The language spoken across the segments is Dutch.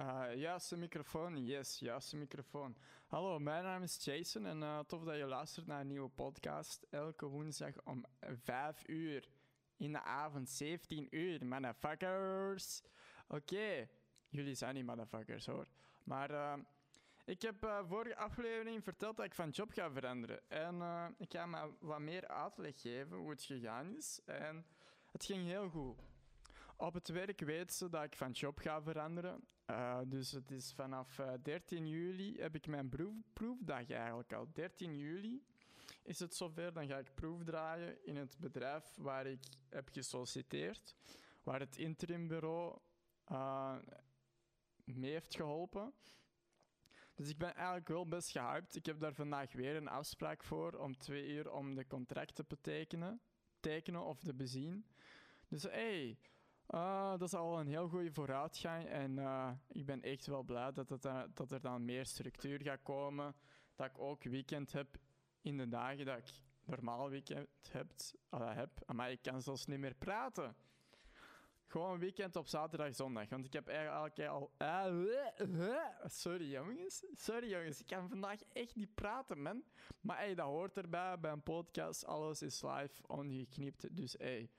Uh, juiste microfoon, yes, juiste microfoon. Hallo, mijn naam is Jason en uh, tof dat je luistert naar een nieuwe podcast. Elke woensdag om 5 uur in de avond, 17 uur, motherfuckers. Oké, jullie zijn niet motherfuckers hoor. Maar uh, ik heb vorige aflevering verteld dat ik van job ga veranderen. En ik ga me wat meer uitleg geven hoe het gegaan is. En het ging heel goed. Op het werk weten ze dat ik van job ga veranderen. Uh, dus het is vanaf uh, 13 juli heb ik mijn proef, proefdag eigenlijk al. 13 juli is het zover. Dan ga ik proefdraaien in het bedrijf waar ik heb gesolliciteerd. Waar het interimbureau uh, mee heeft geholpen. Dus ik ben eigenlijk wel best gehyped. Ik heb daar vandaag weer een afspraak voor om twee uur om de contract te betekenen. Tekenen of te bezien. Dus hey, uh, dat is al een heel goede vooruitgang. En uh, ik ben echt wel blij dat, uh, dat er dan meer structuur gaat komen. Dat ik ook weekend heb in de dagen dat ik normaal weekend heb. heb. Maar ik kan zelfs niet meer praten. Gewoon weekend op zaterdag, zondag. Want ik heb eigenlijk al. Sorry jongens. Sorry jongens. Ik kan vandaag echt niet praten, man. Maar hey, dat hoort erbij bij een podcast. Alles is live, ongeknipt. Dus hey.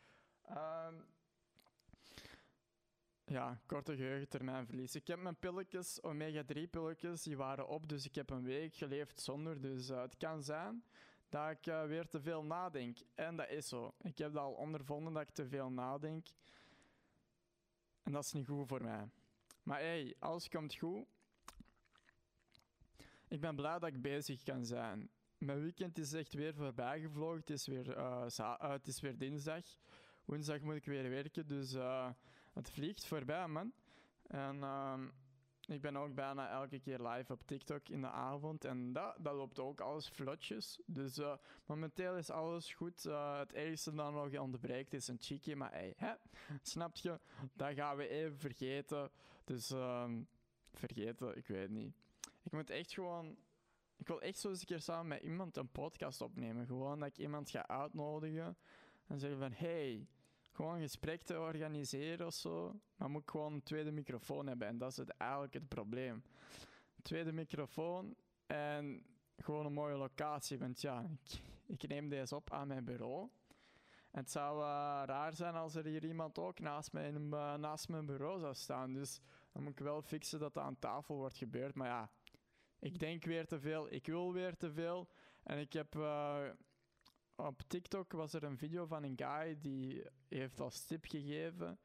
Um, ja, korte geheugentermijnverlies. Ik heb mijn pilletjes, omega-3 pilletjes, die waren op, dus ik heb een week geleefd zonder. Dus uh, het kan zijn dat ik uh, weer te veel nadenk. En dat is zo. Ik heb dat al ondervonden dat ik te veel nadenk. En dat is niet goed voor mij. Maar hey, alles komt goed. Ik ben blij dat ik bezig kan zijn. Mijn weekend is echt weer voorbij gevlogen. Het is weer, uh, het is weer dinsdag. Woensdag moet ik weer werken, dus het vliegt voorbij, man. En uh, ik ben ook bijna elke keer live op TikTok in de avond. En dat, dat loopt ook alles vlotjes. Dus uh, momenteel is alles goed. het ergste dat nog ontbreekt is een cheeky. Maar hey, hè, snap je? Dat gaan we even vergeten. Dus ehm, vergeten, ik weet niet. Ik moet echt gewoon ik wil echt zo eens een keer samen met iemand een podcast opnemen. Gewoon dat ik iemand ga uitnodigen en zeggen van... Hey, gewoon een gesprek te organiseren of zo. Maar moet gewoon een tweede microfoon hebben. En dat is het, eigenlijk het probleem. Tweede microfoon en gewoon een mooie locatie. Want ja, ik, neem deze op aan mijn bureau. Het zou uh, raar zijn als er hier iemand ook naast mijn, uh, naast mijn bureau zou staan. Dus dan moet ik wel fixen dat dat aan tafel wordt gebeurd. Maar ja, ik denk weer te veel. Ik wil weer te veel. En ik heb... Uh, op TikTok was er een video van een guy die heeft als tip gegeven.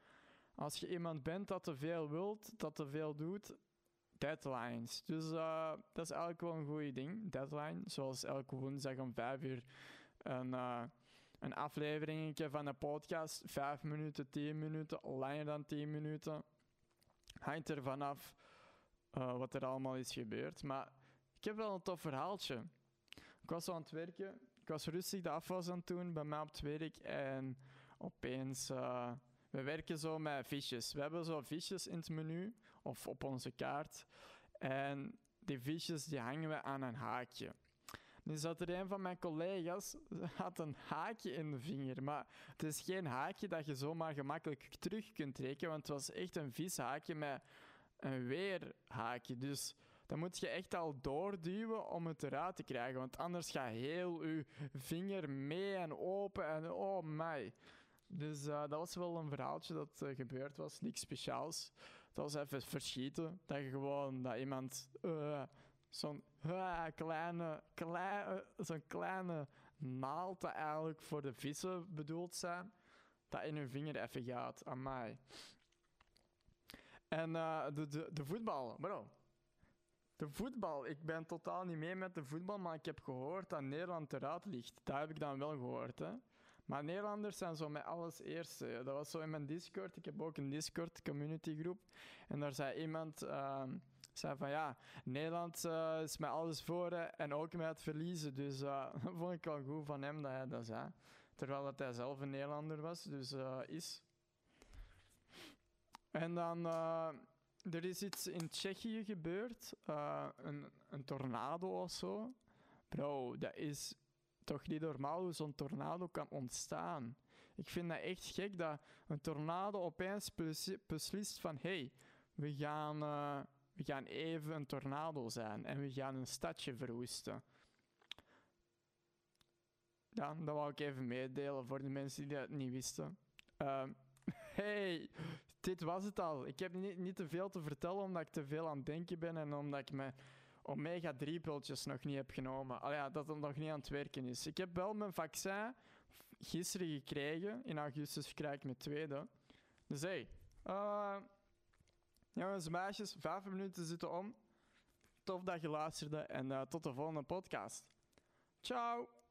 Als je iemand bent dat te veel wilt, dat te veel doet, deadlines. Dus uh, dat is eigenlijk wel een goed ding, deadline. Zoals elke woensdag om 5 uur een, uh, een aflevering van een podcast. 5 minuten, 10 minuten, langer dan 10 minuten. Hangt er vanaf uh, wat er allemaal is gebeurd. Maar ik heb wel een tof verhaaltje. Ik was aan het werken ik was rustig de afwas aan het doen bij mij op het werk en opeens... Uh, we werken zo met fiches. We hebben zo fiches in het menu of op onze kaart. En die fiches die hangen we aan een haakje. Nu zat er een van mijn collega's, had een haakje in de vinger. Maar het is geen haakje dat je zomaar gemakkelijk terug kunt trekken, want het was echt een vies haakje met een weerhaakje. Dus dan moet je echt al doorduwen om het eruit te krijgen. Want anders gaat heel je vinger mee en open en oh my. Dus uh, dat was wel een verhaaltje dat uh, gebeurd was. Niks speciaals. Dat was even verschieten. Dat je gewoon dat iemand uh, zo'n kleine, kleine, zo'n kleine naald dat eigenlijk voor de vissen bedoeld zijn, dat in hun vinger even gaat. Mij. En de, de, de voetbal, bro. De voetbal. Ik ben totaal niet mee met de voetbal, maar ik heb gehoord dat Nederland eruit ligt. Dat heb ik dan wel gehoord. Hè. Maar Nederlanders zijn zo met alles eerste. Dat was zo in mijn Discord. Ik heb ook een Discord community groep. En daar zei iemand. Uh, zei van ja, Nederland uh, is met alles voor en ook met het verliezen. Dus uh, vond ik wel goed van hem dat hij dat zei. Terwijl dat hij zelf een Nederlander was, dus uh, is. En dan er is iets in Tsjechië gebeurd, uh, een, een tornado of zo. Bro, dat is toch niet normaal hoe zo'n tornado kan ontstaan. Ik vind dat echt gek dat een tornado opeens beslist van hey, we gaan, eh, we gaan even een tornado zijn en we gaan een stadje verwoesten. Ja, dat wou ik even meedelen voor de mensen die dat niet wisten. Ehm, hey, dit was het al. Ik heb niet, niet te veel te vertellen omdat ik te veel aan het denken ben en omdat ik mijn omega-3-pultjes nog niet heb genomen. Al ja, dat het nog niet aan het werken is. Ik heb wel mijn vaccin gisteren gekregen. In augustus krijg ik mijn tweede. Dus hey, uh, jongens en meisjes, vijf minuten zitten om. Tof dat je luisterde en uh, tot de volgende podcast. Ciao!